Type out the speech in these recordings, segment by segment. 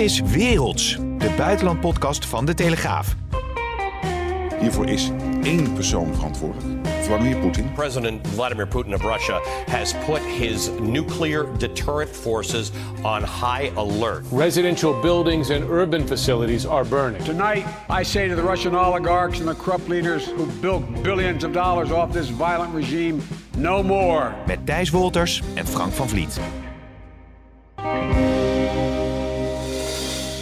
Dit is Werelds, de buitenlandpodcast van De Telegraaf. Hiervoor is één persoon verantwoordelijk. Vladimir Poetin. President Vladimir Putin of Russia has put his nuclear deterrent forces on high alert. Residential buildings and urban facilities are burning. Tonight, I say to the Russian oligarchs and the corrupt leaders who built billions of dollars off this violent regime, no more. Met Thijs Wolters en Frank van Vliet.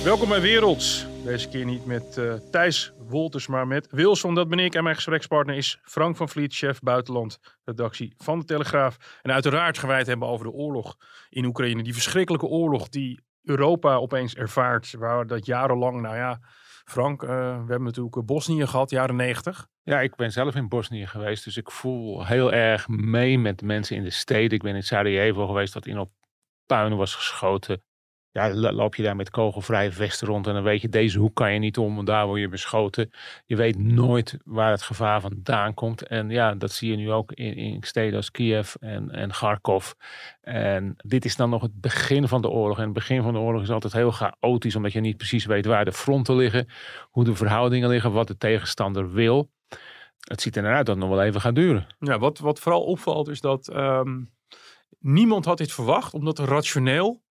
Welkom bij Werelds. Deze keer niet met uh, Thijs Wolters, maar met Wilson. Dat ben ik. En mijn gesprekspartner is Frank van Vliet, chef buitenland, redactie van de Telegraaf. En uiteraard gewijd hebben over de oorlog in Oekraïne. Die verschrikkelijke oorlog die Europa opeens ervaart. Waar dat jarenlang, nou ja, Frank, uh, we hebben natuurlijk Bosnië gehad, jaren 90. Ja, ik ben zelf in Bosnië geweest, dus ik voel heel erg mee met de mensen in de steden. Ik ben in Sarajevo geweest, dat in op puin was geschoten ja, loop je daar met kogelvrije vesten rond en dan weet je, deze hoek kan je niet om, want daar word je beschoten. Je weet nooit waar het gevaar vandaan komt. En ja, dat zie je nu ook in, in steden als Kiev en, en Kharkov. En dit is dan nog het begin van de oorlog. En het begin van de oorlog is altijd heel chaotisch, omdat je niet precies weet waar de fronten liggen, hoe de verhoudingen liggen, wat de tegenstander wil. Het ziet er naar uit dat het nog wel even gaat duren. Ja, wat, wat vooral opvalt is dat um, niemand had dit verwacht, omdat rationeel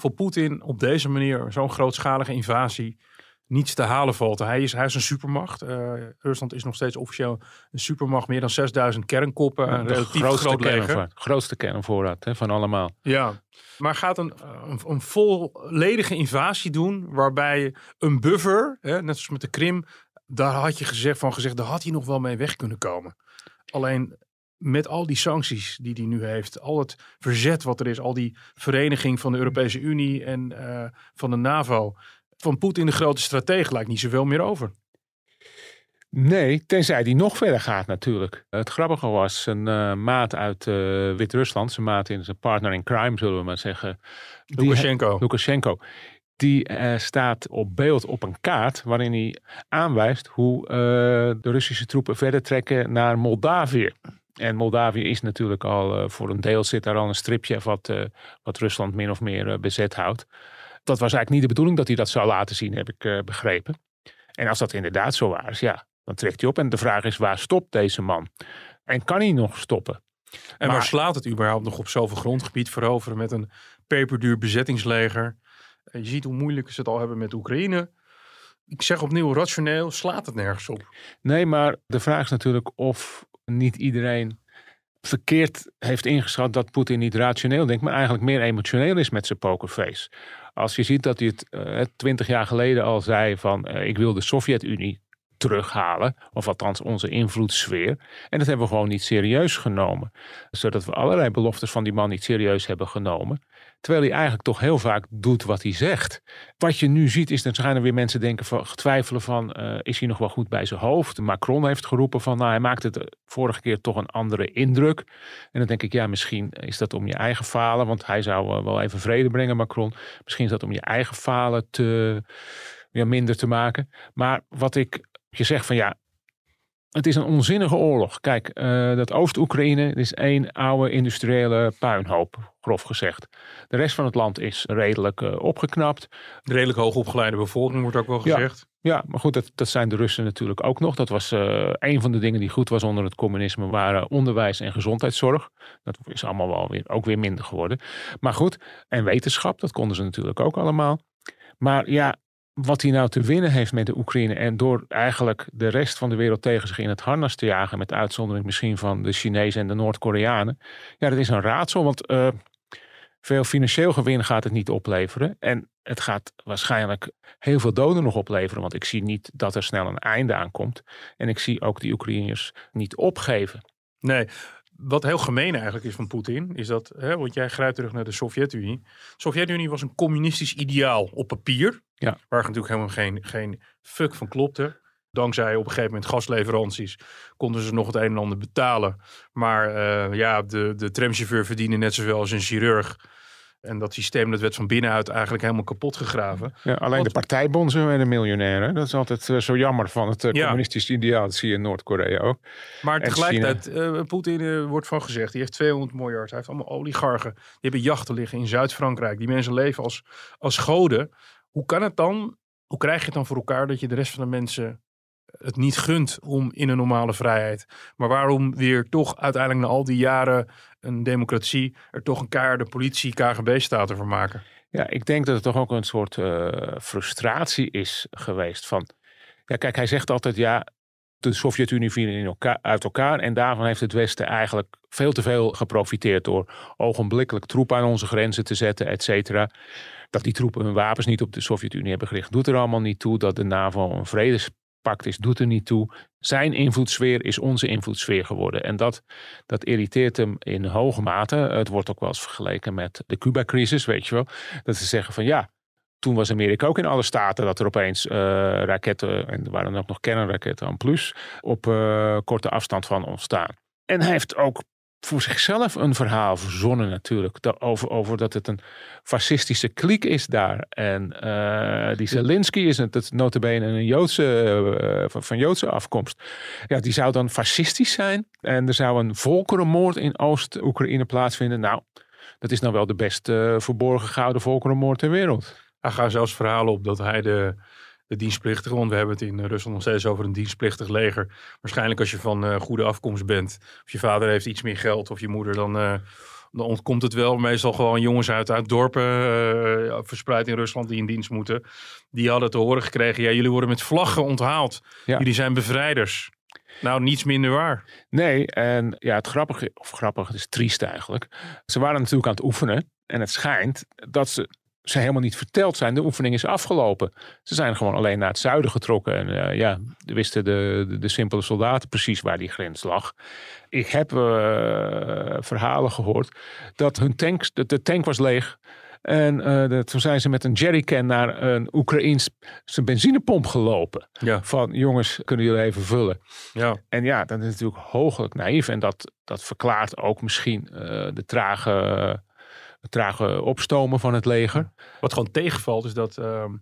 voor Poetin op deze manier zo'n grootschalige invasie niets te halen valt. Hij is, hij is een supermacht. Uh, Rusland is nog steeds officieel een supermacht. Meer dan 6000 kernkoppen. Een relatief grootste groot leger. Kernvoorraad, grootste kernvoorraad hè, van allemaal. Ja, maar gaat een, een, een volledige invasie doen. Waarbij een buffer, hè, net zoals met de Krim. Daar had je gezegd, van gezegd, daar had hij nog wel mee weg kunnen komen. Alleen met al die sancties die hij nu heeft, al het verzet wat er is, al die vereniging van de Europese Unie en uh, van de NAVO, van Poetin de grote stratege lijkt niet zoveel meer over. Nee, tenzij die nog verder gaat natuurlijk. Het grappige was, een uh, maat uit uh, Wit-Rusland, zijn maat in zijn partner in crime zullen we maar zeggen. Lukashenko. Die, Lukashenko. Die uh, staat op beeld op een kaart waarin hij aanwijst hoe de Russische troepen verder trekken naar Moldavië. En Moldavië is natuurlijk al uh, voor een deel zit daar al een stripje wat, uh, wat Rusland min of meer uh, bezet houdt. Dat was eigenlijk niet de bedoeling dat hij dat zou laten zien, heb ik begrepen. En als dat inderdaad zo was, ja, dan trekt hij op. En de vraag is, waar stopt deze man? En kan hij nog stoppen? En maar, waar slaat het überhaupt nog op zoveel grondgebied veroveren met een peperduur bezettingsleger? je ziet hoe moeilijk ze het al hebben met Oekraïne. Ik zeg opnieuw, rationeel slaat het nergens op. Nee, maar de vraag is natuurlijk of niet iedereen verkeerd heeft ingeschat dat Poetin niet rationeel denkt, maar eigenlijk meer emotioneel is met zijn pokerface. Als je ziet dat hij het uh, twintig jaar geleden al zei van uh, ik wil de Sovjet-Unie terughalen, of althans onze invloedssfeer. En dat hebben we gewoon niet serieus genomen. Zodat we allerlei beloftes van die man niet serieus hebben genomen. Terwijl hij eigenlijk toch heel vaak doet wat hij zegt. Wat je nu ziet is dat er weer mensen denken van, twijfelen van uh, is hij nog wel goed bij zijn hoofd. Macron heeft geroepen van nou hij maakt het vorige keer toch een andere indruk. En dan denk ik ja misschien is dat om je eigen falen. Want hij zou uh, wel even vrede brengen Macron. Misschien is dat om je eigen falen te, ja, minder te maken. Maar wat ik je zegt van ja, het is een onzinnige oorlog. Kijk, uh, dat Oost-Oekraïne is één oude industriële puinhoop, grof gezegd. De rest van het land is redelijk uh, opgeknapt. De redelijk hoogopgeleide bevolking wordt ook wel gezegd. Ja, ja maar goed, dat, dat zijn de Russen natuurlijk ook nog. Dat was uh, een van de dingen die goed was onder het communisme, waren onderwijs en gezondheidszorg. Dat is allemaal wel weer, ook weer minder geworden. Maar goed, en wetenschap, dat konden ze natuurlijk ook allemaal. Maar ja, wat hij nou te winnen heeft met de Oekraïne en door eigenlijk de rest van de wereld tegen zich in het harnas te jagen, met uitzondering misschien van de Chinezen en de Noord-Koreanen, ja, dat is een raadsel, want uh, veel financieel gewin gaat het niet opleveren. En het gaat waarschijnlijk heel veel doden nog opleveren, want ik zie niet dat er snel een einde aankomt. En ik zie ook die Oekraïners niet opgeven. Nee, wat heel gemeen eigenlijk is van Poetin, is dat, hè, want jij grijpt terug naar de Sovjet-Unie. De Sovjet-Unie was een communistisch ideaal op papier, ja. waar natuurlijk helemaal geen, geen fuck van klopte. Dankzij op een gegeven moment gasleveranties konden ze nog het een en ander betalen. Maar uh, ja, de, de tramchauffeur verdiende net zoveel als een chirurg. En dat systeem dat werd van binnenuit eigenlijk helemaal kapot gegraven. Ja, alleen Want, de partijbonzen en de miljonairen. Dat is altijd uh, zo jammer van het uh, ja. communistische ideaal. Dat zie je in Noord-Korea ook. Maar tegelijkertijd, uh, Poetin wordt van gezegd, die heeft 200 miljard. Hij heeft allemaal oligarchen. Die hebben jachten liggen in Zuid-Frankrijk. Die mensen leven als, als goden Hoe kan het dan? Hoe krijg je het dan voor elkaar dat je de rest van de mensen het niet gunt om in een normale vrijheid? Maar waarom weer toch uiteindelijk na al die jaren een democratie er toch een keiharde politie KGB-staat van maken? Ja, ik denk dat het toch ook een soort uh, frustratie is geweest van... Ja, kijk, hij zegt altijd ja, de Sovjet-Unie viel in elkaar, uit elkaar. En daarvan heeft het Westen eigenlijk veel te veel geprofiteerd door ogenblikkelijk troepen aan onze grenzen te zetten, et cetera. Dat die troepen hun wapens niet op de Sovjet-Unie hebben gericht, doet er allemaal niet toe. Dat de NAVO een vredespact is, doet er niet toe. Zijn invloedssfeer is onze invloedssfeer geworden. En dat, dat irriteert hem in hoge mate. Het wordt ook wel eens vergeleken met de Cuba-crisis, weet je wel. Dat ze zeggen van ja, toen was Amerika ook in alle staten dat er opeens uh, raketten, en er waren ook nog kernraketten aan plus, op uh, korte afstand van ontstaan. En hij heeft ook voor zichzelf een verhaal verzonnen natuurlijk. Over, over dat het een fascistische kliek is daar. En uh, die Zelensky is het, het notabene een Joodse, van, van, Joodse afkomst. Ja, die zou dan fascistisch zijn. En er zou een volkerenmoord in Oost-Oekraïne plaatsvinden. Nou, dat is nou wel de best verborgen gehouden volkerenmoord ter wereld. Er gaan zelfs verhalen op dat hij de, de dienstplichtige, want we hebben het in Rusland nog steeds over een dienstplichtig leger. Waarschijnlijk als je van uh, goede afkomst bent, of je vader heeft iets meer geld of je moeder, dan, uh, dan ontkomt het wel. Meestal gewoon jongens uit, uit dorpen uh, verspreid in Rusland die in dienst moeten. Die hadden te horen gekregen, ja jullie worden met vlaggen onthaald. Ja. Jullie zijn bevrijders. Nou, niets minder waar. Nee, en ja, het grappige, of grappig, het is triest eigenlijk. Ze waren natuurlijk aan het oefenen. En het schijnt dat ze ze helemaal niet verteld zijn. De oefening is afgelopen. Ze zijn gewoon alleen naar het zuiden getrokken. En uh, ja, wisten de, de, de, simpele soldaten precies waar die grens lag. Ik heb uh, verhalen gehoord dat hun tank, de, de tank was leeg. En uh, de, toen zijn ze met een jerrycan naar een Oekraïense benzinepomp gelopen. Ja. Van jongens, kunnen jullie even vullen? Ja. En ja, dat is natuurlijk hooglijk naïef. En dat, dat verklaart ook misschien de trage het trage opstomen van het leger. Wat gewoon tegenvalt is dat ehm,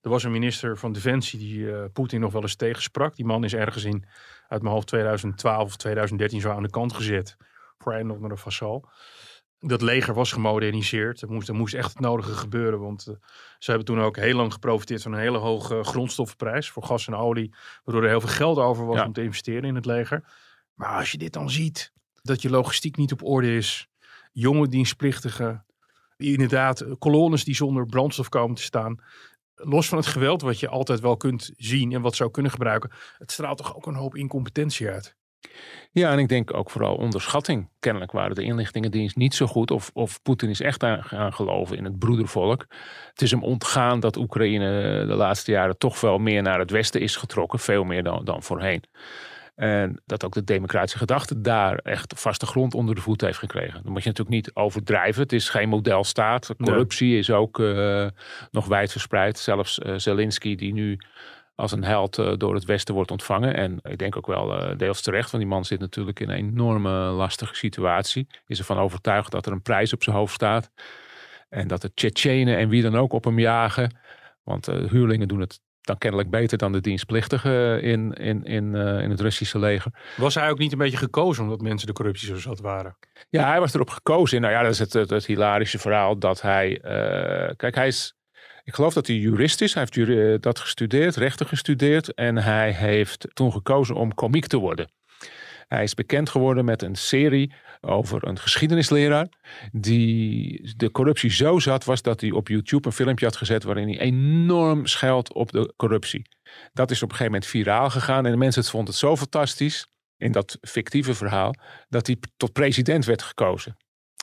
er was een minister van Defensie die uh, Poetin nog wel eens tegensprak. Die man is ergens in, uit mijn hoofd 2012 of 2013 zo aan de kant gezet voor een of andere vazal. Dat leger was gemoderniseerd. Er moest, er moest echt het nodige gebeuren. Want uh, ze hebben toen ook heel lang geprofiteerd van een hele hoge grondstoffenprijs voor gas en olie. Waardoor er heel veel geld over was om te investeren in het leger. Maar als je dit dan ziet, dat je logistiek niet op orde is jonge dienstplichtigen, inderdaad kolonnes die zonder brandstof komen te staan. Los van het geweld wat je altijd wel kunt zien en wat zou kunnen gebruiken, het straalt toch ook een hoop incompetentie uit. Ja, en ik denk ook vooral onderschatting. Kennelijk waren de inlichtingendienst niet zo goed. Of, of Poetin is echt aan geloven in het broedervolk. Het is hem ontgaan dat Oekraïne de laatste jaren toch wel meer naar het westen is getrokken. Veel meer dan, dan voorheen. En dat ook de democratische gedachte daar echt vaste grond onder de voet heeft gekregen. Dan moet je natuurlijk niet overdrijven. Het is geen modelstaat. Corruptie is ook uh, nog wijdverspreid. Zelfs uh, Zelensky, die nu als een held uh, door het Westen wordt ontvangen. En ik denk ook wel deels terecht, want die man zit natuurlijk in een enorme lastige situatie. Is ervan overtuigd dat er een prijs op zijn hoofd staat. En dat de Tsjetsjenen en wie dan ook op hem jagen. Want huurlingen doen het dan kennelijk beter dan de dienstplichtigen in, in, in, uh, in het Russische leger. Was hij ook niet een beetje gekozen omdat mensen de corruptie zo zat waren? Ja, hij was erop gekozen. Nou ja, dat is het, het, het hilarische verhaal dat hij... Uh, kijk, hij is... Ik geloof dat hij jurist is. Hij heeft dat gestudeerd, rechten gestudeerd. En hij heeft toen gekozen om komiek te worden. Hij is bekend geworden met een serie over een geschiedenisleraar. Die de corruptie zo zat was dat hij op YouTube een filmpje had gezet. waarin hij enorm scheldt op de corruptie. Dat is op een gegeven moment viraal gegaan. En de mensen vonden het zo fantastisch. in dat fictieve verhaal. dat hij tot president werd gekozen.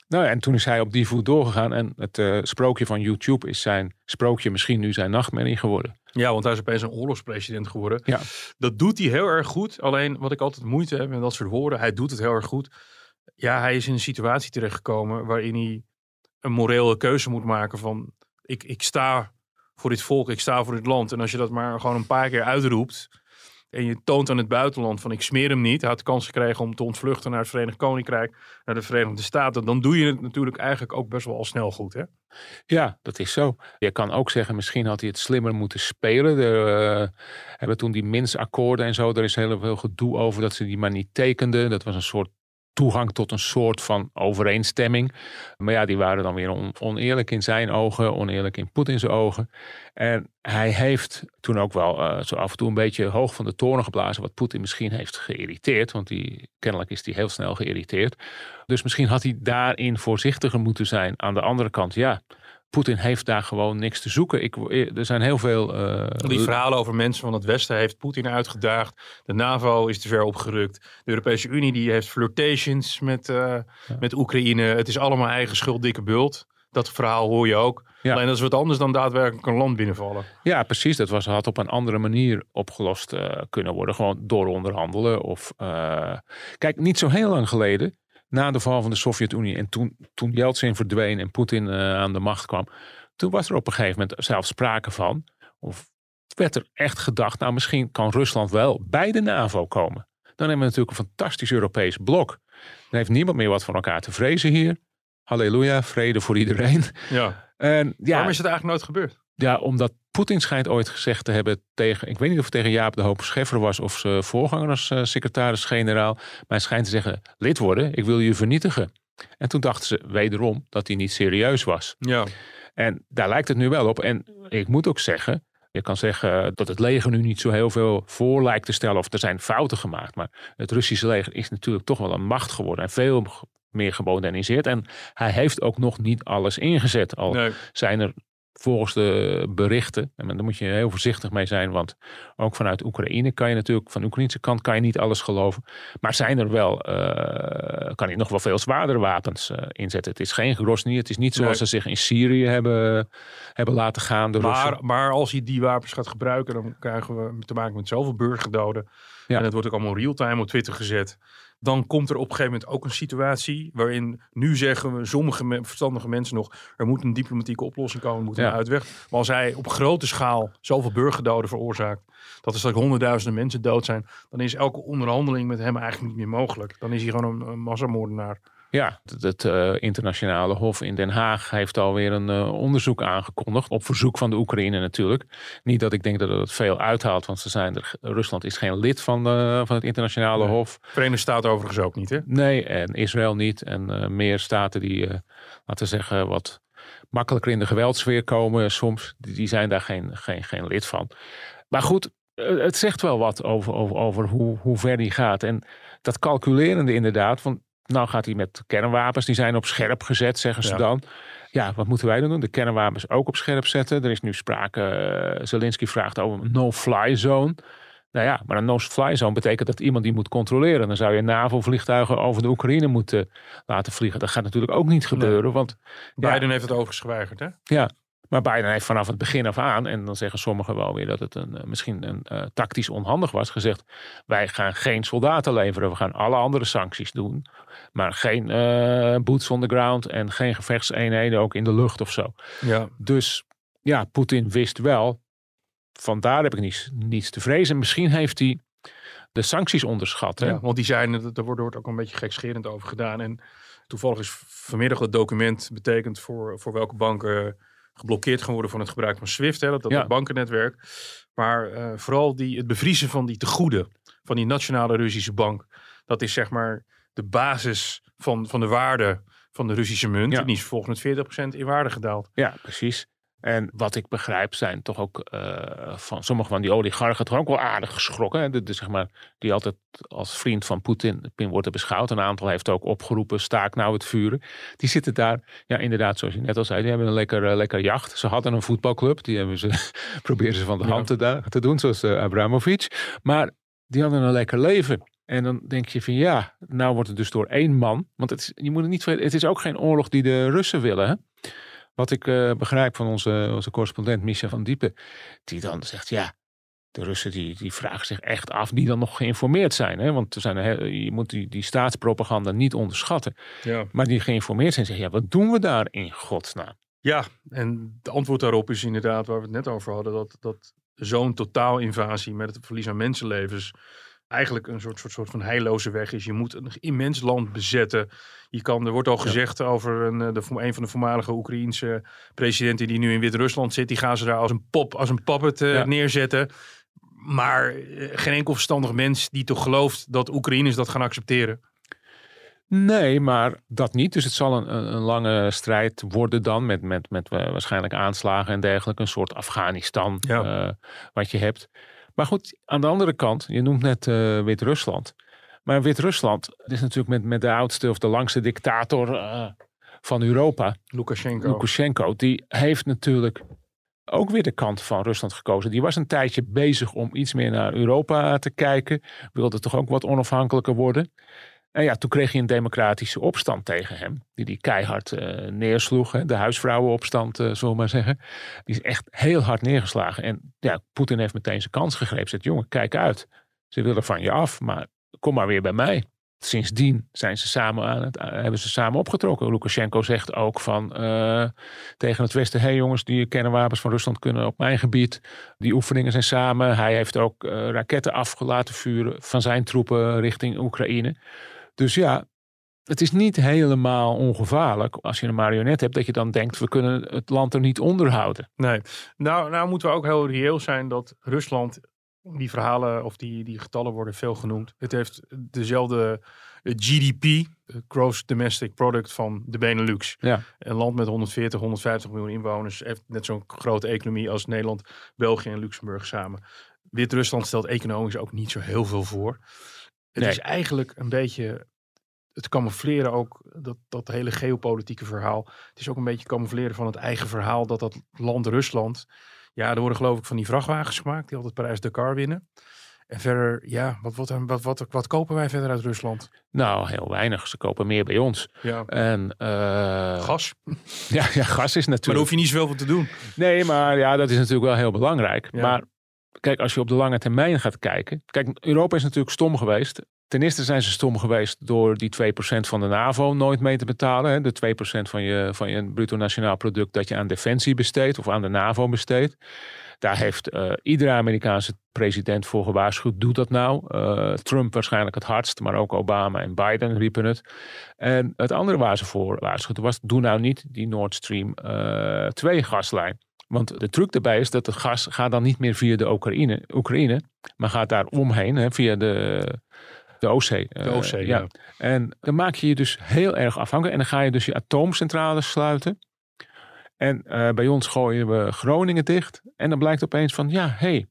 Nou, en toen is hij op die voet doorgegaan. En het uh, sprookje van YouTube is zijn sprookje misschien nu zijn nachtmerrie geworden. Ja, want hij is opeens een oorlogspresident geworden. Ja. Dat doet hij heel erg goed. Alleen wat ik altijd moeite heb met dat soort woorden. Hij doet het heel erg goed. Ja, hij is in een situatie terechtgekomen waarin hij een morele keuze moet maken van ik, ik sta voor dit volk, ik sta voor dit land. En als je dat maar gewoon een paar keer uitroept en je toont aan het buitenland van ik smeer hem niet. Had kans gekregen om te ontvluchten naar het Verenigd Koninkrijk, naar de Verenigde Staten. Dan doe je het natuurlijk eigenlijk ook best wel al snel goed. Hè? Ja, dat is zo. Je kan ook zeggen, misschien had hij het slimmer moeten spelen. Er uh, hebben toen die Minsk-akkoorden en zo. Er is heel veel gedoe over dat ze die maar niet tekenden. Dat was een soort toegang tot een soort van overeenstemming. Maar ja, die waren dan weer on- oneerlijk in zijn ogen, oneerlijk in Poetins ogen. En hij heeft toen ook wel eh, zo af en toe een beetje hoog van de toren geblazen, wat Poetin misschien heeft geïrriteerd, want die, kennelijk is hij heel snel geïrriteerd. Dus misschien had hij daarin voorzichtiger moeten zijn. Aan de andere kant, ja, Poetin heeft daar gewoon niks te zoeken. Ik, er zijn heel veel. eh, Die verhalen over mensen van het Westen heeft Poetin uitgedaagd. De NAVO is te ver opgerukt. De Europese Unie die heeft flirtations met, eh, met Oekraïne. Het is allemaal eigen schuld, dikke bult. Dat verhaal hoor je ook. Ja. Alleen dat is wat anders dan daadwerkelijk een land binnenvallen. Ja, precies. Dat was, had op een andere manier opgelost eh, kunnen worden. Gewoon door onderhandelen. Of, eh, Kijk, niet zo heel lang geleden, na de val van de Sovjet-Unie en toen, toen Yeltsin verdween en Poetin eh, aan de macht kwam, toen was er op een gegeven moment zelfs sprake van, of werd er echt gedacht, nou misschien kan Rusland wel bij de NAVO komen. Dan hebben we natuurlijk een fantastisch Europees blok. Dan heeft niemand meer wat van elkaar te vrezen hier. Halleluja, vrede voor iedereen. Ja. En ja, Waarom is het eigenlijk nooit gebeurd? ja, omdat Poetin schijnt ooit gezegd te hebben tegen, ik weet niet of het tegen Jaap de Hoop Scheffer was of zijn voorganger als eh, secretaris-generaal, maar hij schijnt te zeggen, lid worden, ik wil je vernietigen. En toen dachten ze wederom dat hij niet serieus was. Ja. En daar lijkt het nu wel op. En ik moet ook zeggen, je kan zeggen dat het leger nu niet zo heel veel voor lijkt te stellen of er zijn fouten gemaakt. Maar het Russische leger is natuurlijk toch wel een macht geworden en veel meer gemoderniseerd. En hij heeft ook nog niet alles ingezet. Al Nee. zijn er volgens de berichten, en daar moet je heel voorzichtig mee zijn, want ook vanuit Oekraïne kan je natuurlijk, van de Oekraïnse kant kan je niet alles geloven. Maar zijn er wel, eh, kan hij nog wel veel zwaardere wapens eh, inzetten. Het is geen Grozny, het is niet zoals Nee. ze zich in Syrië hebben, hebben laten gaan. De Russen. Maar, maar als hij die wapens gaat gebruiken, dan krijgen we te maken met zoveel burgerdoden. Ja. En het wordt ook allemaal real-time op Twitter gezet. Dan komt er op een gegeven moment ook een situatie waarin nu zeggen we, sommige me- verstandige mensen nog, er moet een diplomatieke oplossing komen, moet een Ja. uitweg. Maar als hij op grote schaal zoveel burgerdoden veroorzaakt, dat er straks honderdduizenden mensen dood zijn, dan is elke onderhandeling met hem eigenlijk niet meer mogelijk. Dan is hij gewoon een, een massamoordenaar. Ja, het, het, eh, internationale hof in Den Haag heeft alweer een eh, onderzoek aangekondigd. Op verzoek van de Oekraïne natuurlijk. Niet dat ik denk dat het veel uithaalt, want ze zijn er, Rusland is geen lid van, eh, van het internationale Nee. hof. Verenigde Staten overigens ook niet, hè? Nee, en Israël niet. En meer staten die, laten we zeggen, wat makkelijker in de geweldsfeer komen soms. Die, zijn daar geen, geen, geen lid van. Maar goed, het zegt wel wat over, over, over hoe, hoe ver die gaat. En dat calculerende inderdaad, want nou gaat hij met kernwapens, die zijn op scherp gezet, zeggen ze Ja. dan. Ja, wat moeten wij dan doen? De kernwapens ook op scherp zetten. Er is nu sprake, eh, Zelensky vraagt over een no-fly zone. Nou ja, maar een no-fly zone betekent dat iemand die moet controleren. Dan zou je NAVO-vliegtuigen over de Oekraïne moeten laten vliegen. Dat gaat natuurlijk ook niet gebeuren. Want ja, Biden heeft het overigens geweigerd, hè? ja, maar Biden heeft vanaf het begin af aan, en dan zeggen sommigen wel weer dat het een, eh, misschien een eh, tactisch onhandig was, gezegd: wij gaan geen soldaten leveren, we gaan alle andere sancties doen, maar geen eh, boots on the ground en geen gevechtseenheden ook in de lucht of zo. Ja. Dus ja, Poetin wist wel, vandaar heb ik niets, niets te vrezen. Misschien heeft hij de sancties onderschat. Hè? Ja, want die zijn, er wordt, wordt ook een beetje gekscherend over gedaan. En toevallig is vanmiddag het document betekend voor, voor welke banken geblokkeerd gaan worden van het gebruik van SWIFT, hè, dat, dat Ja. bankennetwerk. Maar eh, vooral die, het bevriezen van die tegoeden van die nationale Russische bank, dat is zeg maar de basis van, van de waarde van de Russische munt. Ja. En die is vervolgens met 40% in waarde gedaald. Ja, precies. En wat ik begrijp zijn toch ook eh, van sommige van die oligarchen toch ook wel aardig geschrokken. Hè? De, de, zeg maar, die altijd als vriend van Poetin worden beschouwd. Een aantal heeft ook opgeroepen, staak nou het vuren. Die zitten daar, ja inderdaad zoals je net al zei, die hebben een lekker, eh, lekker jacht. Ze hadden een voetbalclub, die hebben ze, proberen ze van de Ja. hand te, doen, zoals eh, Abramovic. Maar die hadden een lekker leven. En dan denk je van ja, nou wordt het dus door één man. Want het is, je moet het niet het is ook geen oorlog die de Russen willen. Hè? Wat ik eh, begrijp van onze, onze correspondent Misha van Diepen. Die dan zegt ja, de Russen die, die vragen zich echt af. Die dan nog geïnformeerd zijn. Hè? Want er zijn, heel- je moet die, die staatspropaganda niet onderschatten. Ja. Maar die geïnformeerd zijn zeggen ja, wat doen we daar in godsnaam? Ja, en de antwoord daarop is inderdaad waar we het net over hadden. Dat, dat zo'n totaalinvasie met het verlies aan mensenlevens eigenlijk een soort, soort, soort van heilloze weg is. Je moet een immens land bezetten. Je kan, er wordt al gezegd over een, eh, de, een van de voormalige Oekraïense presidenten die nu in Wit-Rusland zit. Die gaan ze daar als een pop, als een puppet eh, Ja. neerzetten. Maar eh, geen enkel verstandig mens die toch gelooft dat Oekraïners dat gaan accepteren. Nee, maar dat niet. Dus het zal een, een, lange strijd worden dan met, met, met waarschijnlijk aanslagen en dergelijke. Een soort Afghanistan Ja. wat je hebt. Maar goed, aan de andere kant, je noemt net eh, Wit-Rusland. Maar Wit-Rusland is natuurlijk met, met de oudste of de langste dictator eh, van Europa, Lukashenko. Lukashenko. Die heeft natuurlijk ook weer de kant van Rusland gekozen. Die was een tijdje bezig om iets meer naar Europa te kijken. Wilde toch ook wat onafhankelijker worden. En ja, toen kreeg je een democratische opstand tegen hem. Die die keihard eh, neersloeg. De huisvrouwenopstand, eh zullen we maar zeggen. Die is echt heel hard neergeslagen. En ja, Poetin heeft meteen zijn kans gegrepen. Zegt, jongen, kijk uit. Ze willen van je af, maar kom maar weer bij mij. Sindsdien zijn ze samen aan het, eh, hebben ze samen opgetrokken. Lukashenko zegt ook van, tegen het Westen: hé hey jongens, die kernwapens van Rusland kunnen op mijn gebied. Die oefeningen zijn samen. Hij heeft ook raketten afgelaten vuren van zijn troepen richting Oekraïne. Dus ja, het is niet helemaal ongevaarlijk als je een marionet hebt, dat je dan denkt: we kunnen het land er niet onder houden. Nee. Nou, nou moeten we ook heel reëel zijn dat Rusland, die verhalen of die, die getallen worden veel genoemd. Het heeft dezelfde GDP, Gross Domestic Product van de Benelux. Ja. Een land met 140, 150 miljoen inwoners heeft net zo'n grote economie als Nederland, België en Luxemburg samen. Wit-Rusland stelt economisch ook niet zo heel veel voor. Het Nee. is eigenlijk een beetje het camoufleren ook, dat, dat hele geopolitieke verhaal. Het is ook een beetje camoufleren van het eigen verhaal dat dat land Rusland... Ja, er worden geloof ik van die vrachtwagens gemaakt die altijd Parijs-Dakar winnen. En verder, ja, wat, wat, wat, wat, wat kopen wij verder uit Rusland? Nou, heel weinig. Ze kopen meer bij ons. Ja, En, eh, gas. Ja, ja, gas is Maar daar natuurlijk. hoef je niet zoveel voor te doen. Nee, maar ja, dat is natuurlijk wel heel belangrijk. Ja. Maar kijk, als je op de lange termijn gaat kijken. Kijk, Europa is natuurlijk stom geweest. Ten eerste zijn ze stom geweest door die 2% van de NAVO nooit mee te betalen. Hè? De 2% van je, van je bruto nationaal product dat je aan defensie besteedt of aan de NAVO besteedt. Daar heeft eh, iedere Amerikaanse president voor gewaarschuwd. Doe dat nou. Eh, Trump waarschijnlijk het hardst, maar ook Obama en Biden riepen het. En het andere waar ze voor waarschuwden was: doe nou niet die Nord Stream eh 2 gaslijn. Want de truc daarbij is dat het gas gaat dan niet meer via de Oekraïne, Oekraïne maar gaat daar omheen hè, via de, de Oostzee. De Eh, Oostzee, ja. En dan maak je je dus heel erg afhankelijk. En dan ga je dus je atoomcentrales sluiten. En eh, bij ons gooien we Groningen dicht. En dan blijkt opeens van, ja, hé, hey,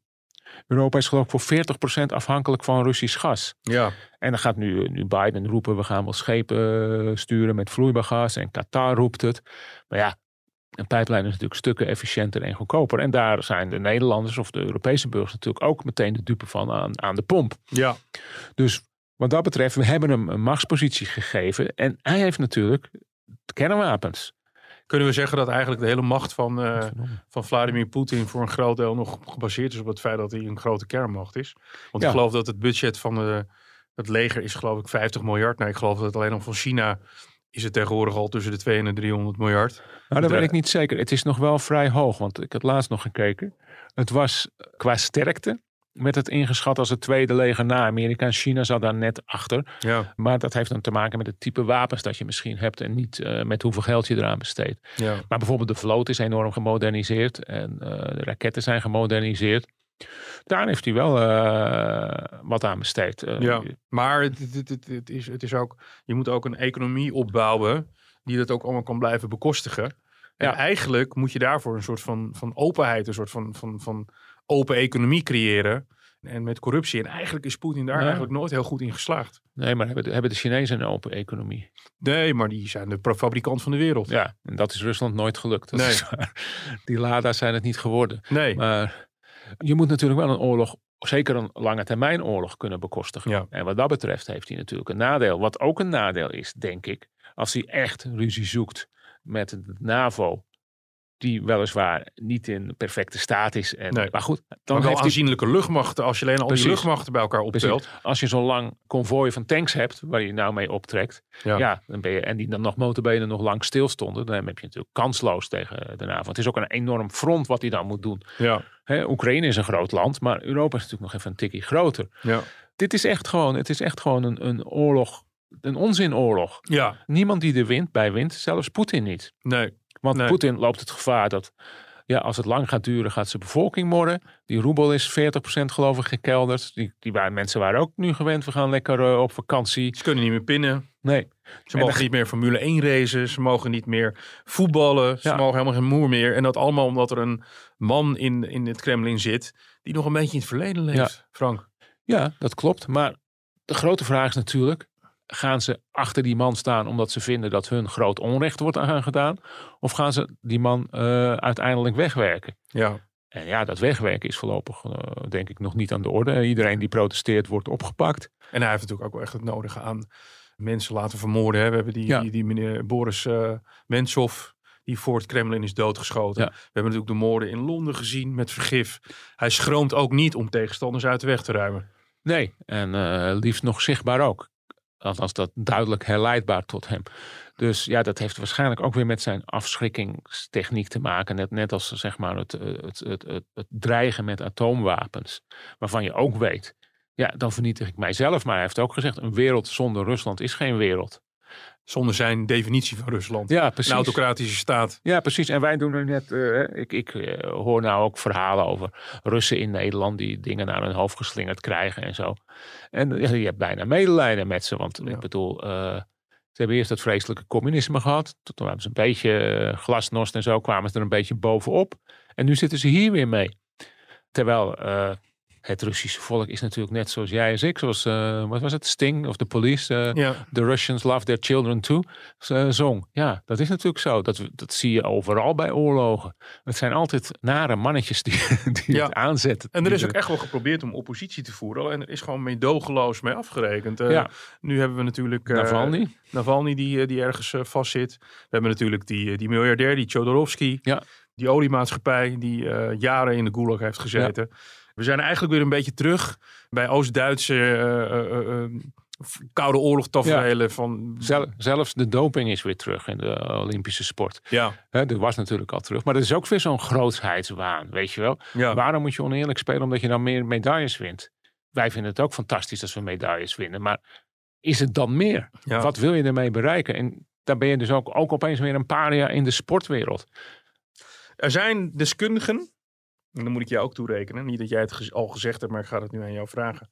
Europa is geloof ik voor 40% afhankelijk van Russisch gas. Ja, En dan gaat nu, nu Biden roepen, we gaan wel schepen eh, sturen met vloeibaar gas. En Qatar roept het. Maar ja, een pijplijn is natuurlijk stukken efficiënter en goedkoper. En daar zijn de Nederlanders of de Europese burgers natuurlijk ook meteen de dupe van aan, aan de pomp. ja. Dus wat dat betreft, we hebben hem een machtspositie gegeven. En hij heeft natuurlijk kernwapens. Kunnen we zeggen dat eigenlijk de hele macht van, eh, van Vladimir Poetin voor een groot deel nog gebaseerd is op het feit dat hij een grote kernmacht is? Want Ja. ik geloof dat het budget van de, het leger is geloof ik 50 miljard. Nou, ik geloof dat alleen al van China is het tegenwoordig al tussen de 200 en de 300 miljard. Nou, dat weet ik niet zeker. Het is nog wel vrij hoog, want ik had laatst nog gekeken. Het was qua sterkte, werd het ingeschat als het tweede leger na Amerika. En China zat daar net achter. Ja, Maar dat heeft dan te maken met het type wapens dat je misschien hebt en niet eh, met hoeveel geld je eraan besteedt. ja. Maar bijvoorbeeld de vloot is enorm gemoderniseerd en eh, de raketten zijn gemoderniseerd. Daar heeft hij wel eh, wat aan besteed. Eh, ja. Maar het, het, het, het is, het is ook, je moet ook een economie opbouwen die dat ook allemaal kan blijven bekostigen. En Ja. eigenlijk moet je daarvoor een soort van, van openheid, een soort van, van, van open economie creëren. En met corruptie. En eigenlijk is Poetin daar Ja. eigenlijk nooit heel goed in geslaagd. Nee, maar hebben de, hebben de Chinezen een open economie? Nee, maar die zijn de fabrikant van de wereld. Ja, en dat is Rusland nooit gelukt. Dat Nee. is. Die Lada's zijn het niet geworden. Nee. Maar je moet natuurlijk wel een oorlog, zeker een lange termijn oorlog kunnen bekostigen. Ja. En wat dat betreft heeft hij natuurlijk een nadeel. Wat ook een nadeel is, denk ik, als hij echt ruzie zoekt met de NAVO. Die weliswaar niet in perfecte staat is. En, Nee. Maar goed, dan wel heeft aanzienlijke luchtmachten. Als je alleen al Precies. die luchtmachten bij elkaar optelt. Precies. Als je zo'n lang konvooi van tanks hebt, waar je nou mee optrekt, Ja. ja. dan ben je, en die dan nog motorbenen nog lang stilstonden, dan heb je natuurlijk kansloos tegen de NAVO. Het is ook een enorm front wat hij dan moet doen. Ja. Oekraïne is een groot land, maar Europa is natuurlijk nog even een tikkie groter. Ja. Dit is echt gewoon, het is echt gewoon een, een oorlog, een onzinoorlog. ja. Niemand die er wint bij wint, zelfs Poetin niet. Nee. Want Nee. Poetin loopt het gevaar dat Ja, als het lang gaat duren, gaat zijn bevolking morren. Die roebel is 40% geloof ik gekelderd. Die, die waren, mensen waren ook nu gewend, we gaan lekker eh, op vakantie. Ze kunnen niet meer pinnen. Nee. Ze En mogen dan- niet meer Formule 1 racen. Ze mogen niet meer voetballen. Ze Ja. mogen helemaal geen moer meer. En dat allemaal omdat er een man in, in het Kremlin zit. die nog een beetje in het verleden leeft. Frank. Ja, dat klopt. Maar de grote vraag is natuurlijk: gaan ze achter die man staan omdat ze vinden dat hun groot onrecht wordt aan gedaan? Of gaan ze die man eh, uiteindelijk wegwerken? Ja. En ja, dat wegwerken is voorlopig eh, denk ik nog niet aan de orde. Iedereen die protesteert wordt opgepakt. En hij heeft natuurlijk ook wel echt het nodige aan mensen laten vermoorden. Hè. We hebben die, Ja. die, die meneer Boris Mensov. Die voor het Kremlin is doodgeschoten. Ja. We hebben natuurlijk de moorden in Londen gezien met vergif. Hij schroomt ook niet om tegenstanders uit de weg te ruimen. Nee, en liefst nog zichtbaar ook. Althans, dat duidelijk herleidbaar tot hem. Dus ja, dat heeft waarschijnlijk ook weer met zijn afschrikkingstechniek te maken. Net, net als zeg maar het, eh, het, het, het, het dreigen met atoomwapens. Waarvan je ook weet, ja, dan vernietig ik mijzelf. Maar hij heeft ook gezegd, een wereld zonder Rusland is geen wereld. Zonder zijn definitie van Rusland. Ja, Een precies. autocratische staat. Ja, precies. En wij doen er net. eh, ik ik eh, hoor nou ook verhalen over Russen in Nederland die dingen naar hun hoofd geslingerd krijgen en zo. En ja, je hebt bijna medelijden met ze. Want Ja. ik bedoel, eh, ze hebben eerst dat vreselijke communisme gehad. Toen hebben ze een beetje eh, glasnost en zo, kwamen ze er een beetje bovenop. En nu zitten ze hier weer mee. Terwijl eh, het Russische volk is natuurlijk net zoals jij en ik. Zoals, eh, wat was het? Sting of de police. Ja. The Russians love their children too. eh, zong. Ja, dat is natuurlijk zo. Dat, dat zie je overal bij oorlogen. Het zijn altijd nare mannetjes die, die Ja. het aanzetten. En er is ook echt wel geprobeerd om oppositie te voeren. En er is gewoon meedogenloos mee afgerekend. Ja. Nu hebben we natuurlijk... Navalny. Navalny die, die ergens vastzit. We hebben natuurlijk die, die miljardair, die Chodorovsky. Ja. Die oliemaatschappij die jaren in de gulag heeft gezeten. We zijn eigenlijk weer een beetje terug bij Oost-Duitse eh, koude oorlog tafereelen van... Zel- zelfs de doping is weer terug in de Olympische sport. Ja, Hè, dat was natuurlijk al terug. Maar dat is ook weer zo'n grootheidswaan, weet je wel. ja. Waarom moet je oneerlijk spelen omdat je dan meer medailles wint? Wij vinden het ook fantastisch als we medailles winnen. Maar is het dan meer? ja. Wat wil je ermee bereiken? En daar ben je dus ook, ook opeens weer een paria in de sportwereld. Er zijn deskundigen, en dan moet ik jou ook toerekenen. Niet dat jij het al gezegd hebt, maar ik ga het nu aan jou vragen.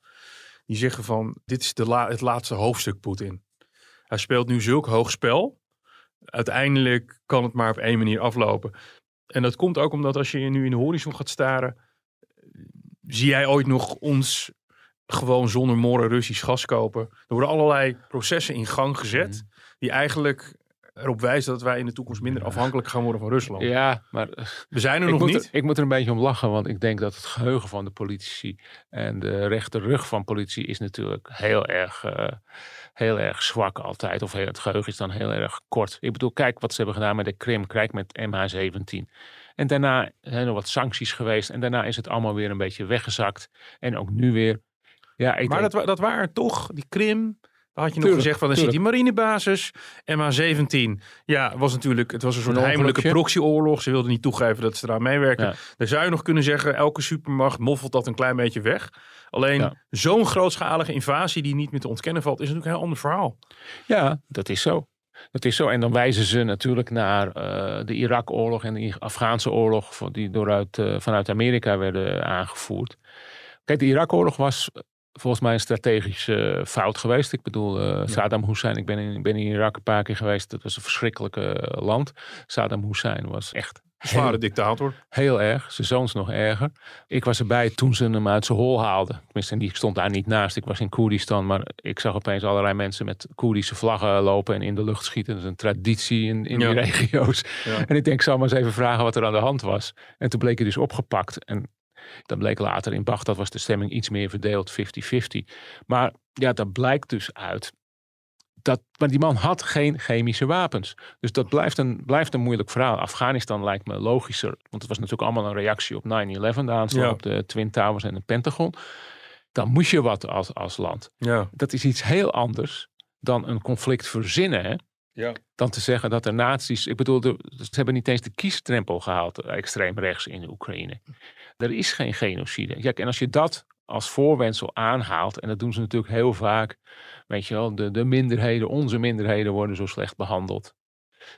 Die zeggen van, dit is de la- het laatste hoofdstuk Poetin. Hij speelt nu zulk hoog spel. Uiteindelijk kan het maar op één manier aflopen. En dat komt ook omdat als je nu in de horizon gaat staren... Zie jij ooit nog ons gewoon zonder morren Russisch gas kopen? Er worden allerlei processen in gang gezet... die eigenlijk erop wijzen dat wij in de toekomst minder afhankelijk gaan worden van Rusland. Ja, maar We zijn er nog niet. Er, ik moet er een beetje om lachen, want ik denk dat het geheugen van de politici en de rechterrug van politici is natuurlijk heel erg, eh, heel erg zwak altijd. Of heel- het geheugen is dan heel erg kort. Ik bedoel, kijk wat ze hebben gedaan met de Krim, kijk met MH17. En daarna zijn er wat sancties geweest en daarna is het allemaal weer een beetje weggezakt. En ook nu weer. Ja, ik Maar denk- dat, dat waren toch die Krim. Daar had je nog Tuurlijk, gezegd van, dan zit die marinebasis. MH17. Ja, was natuurlijk, het was een soort Een heimelijke proxyoorlog. Ze wilden niet toegeven dat ze eraan meewerken. Ja. Dan zou je nog kunnen zeggen, elke supermacht moffelt dat een klein beetje weg. Alleen Ja. zo'n grootschalige invasie die niet meer te ontkennen valt, is natuurlijk een heel ander verhaal. Ja, dat is zo. Dat is zo. En dan wijzen ze natuurlijk naar eh, de Irak-oorlog en de Afghaanse oorlog, die dooruit, eh, vanuit Amerika werden aangevoerd. Kijk, de Irak-oorlog was volgens mij een strategische eh, fout geweest. Ik bedoel, eh, Saddam Hussein, ik ben in, ben in Irak een paar keer geweest. Dat was een verschrikkelijke eh, land. Saddam Hussein was echt Zware heel, dictator. heel erg. Zijn zoons nog erger. Ik was erbij toen ze hem uit zijn hol haalden. Tenminste, en die stond daar niet naast. Ik was in Koerdistan, maar ik zag opeens allerlei mensen met Koerdische vlaggen lopen en in de lucht schieten. Dat is een traditie in, in Ja. die regio's. Ja. En ik denk, ik zal maar eens even vragen wat er aan de hand was. En toen bleek hij dus opgepakt. En dan bleek later in Bagdad was de stemming iets meer verdeeld, 50-50. Maar ja, dat blijkt dus uit. Dat, maar die man had geen chemische wapens. Dus dat blijft een, blijft een moeilijk verhaal. Afghanistan lijkt me logischer. Want het was natuurlijk allemaal een reactie op 9-11. De aanslag Ja. op de Twin Towers en het Pentagon. Dan moest je wat als, als land. Ja. Dat is iets heel anders dan een conflict verzinnen. Hè? Ja. dan te zeggen dat er nazi's... Ik bedoel, de- ze hebben niet eens de kiestrempel gehaald, eh, extreem rechts in de Oekraïne. Er is geen genocide. Kijk, en als je dat als voorwendsel aanhaalt, en dat doen ze natuurlijk heel vaak, weet je wel, de, de minderheden, onze minderheden worden zo slecht behandeld.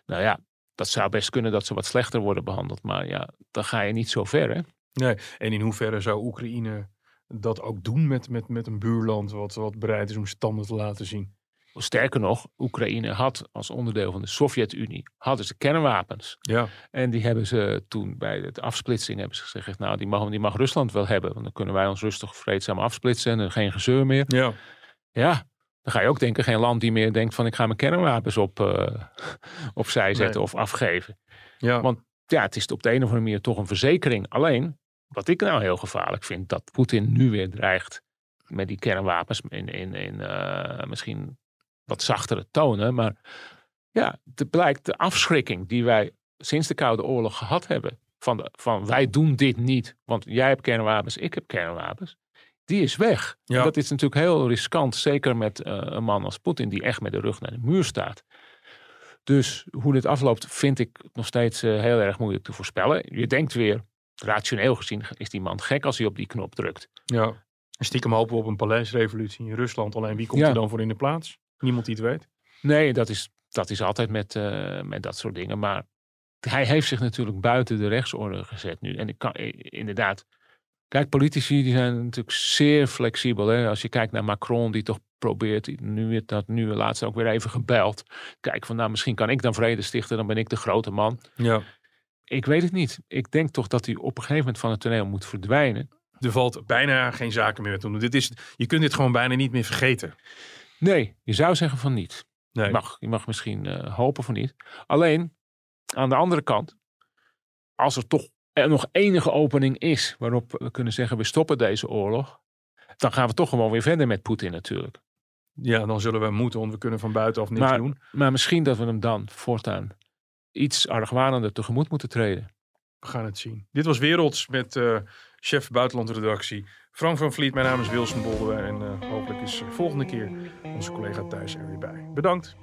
Nou ja, dat zou best kunnen dat ze wat slechter worden behandeld. Maar ja, dan ga je niet zo ver, hè? Nee. En in hoeverre zou Oekraïne dat ook doen met, met, met een buurland wat, wat bereid is om standen te laten zien? Sterker nog, Oekraïne had als onderdeel van de Sovjet-Unie hadden ze kernwapens. Ja. En die hebben ze toen bij de afsplitsing hebben ze gezegd, nou die mag, die mag Rusland wel hebben. Want dan kunnen wij ons rustig vreedzaam afsplitsen en geen gezeur meer. Ja. Ja, dan ga je ook denken, geen land die meer denkt van ik ga mijn kernwapens op, eh, opzij zetten Nee. of afgeven. Ja. Want ja, het is op de een of andere manier toch een verzekering. Alleen, wat ik nou heel gevaarlijk vind, dat Poetin nu weer dreigt met die kernwapens in, in, in eh, misschien wat zachtere tonen. Maar ja, het blijkt de afschrikking die wij sinds de Koude Oorlog gehad hebben. Van, de, van wij doen dit niet, want jij hebt kernwapens, ik heb kernwapens. Die is weg. Ja. Dat is natuurlijk heel riskant, zeker met eh, een man als Poetin die echt met de rug naar de muur staat. Dus hoe dit afloopt vind ik nog steeds eh, heel erg moeilijk te voorspellen. Je denkt weer, rationeel gezien is die man gek als hij op die knop drukt. ja. En stiekem hopen we op een paleisrevolutie in Rusland. Alleen wie komt Ja. er dan voor in de plaats? Niemand die het weet. Nee, dat is, dat is altijd met, eh, met dat soort dingen. Maar hij heeft zich natuurlijk buiten de rechtsorde gezet nu. En ik kan inderdaad. Kijk, politici die zijn natuurlijk zeer flexibel. Hè? Als je kijkt naar Macron, die toch probeert. Nu dat nu laatst ook weer even gebeld. Kijk, van nou, misschien kan ik dan vrede stichten. Dan ben ik de grote man. Ja. Ik weet het niet. Ik denk toch dat hij op een gegeven moment van het toneel moet verdwijnen. Er valt bijna geen zaken meer te doen. Dit is, je kunt dit gewoon bijna niet meer vergeten. Nee, je zou zeggen van niet. Nee. Je, mag, je mag misschien eh, hopen van niet. Alleen, aan de andere kant, als er toch er nog enige opening is waarop we kunnen zeggen we stoppen deze oorlog, dan gaan we toch gewoon weer verder met Poetin natuurlijk. Ja, dan zullen we moeten, want we kunnen van buitenaf niks Maar, doen. maar misschien dat we hem dan voortaan iets argwanender tegemoet moeten treden. We gaan het zien. Dit was Werelds met eh, chef buitenlandredactie Frank van Vliet. Mijn naam is Wilson Boldewijn en eh, hopelijk is eh, volgende keer onze collega Thijs er weer bij. Bedankt.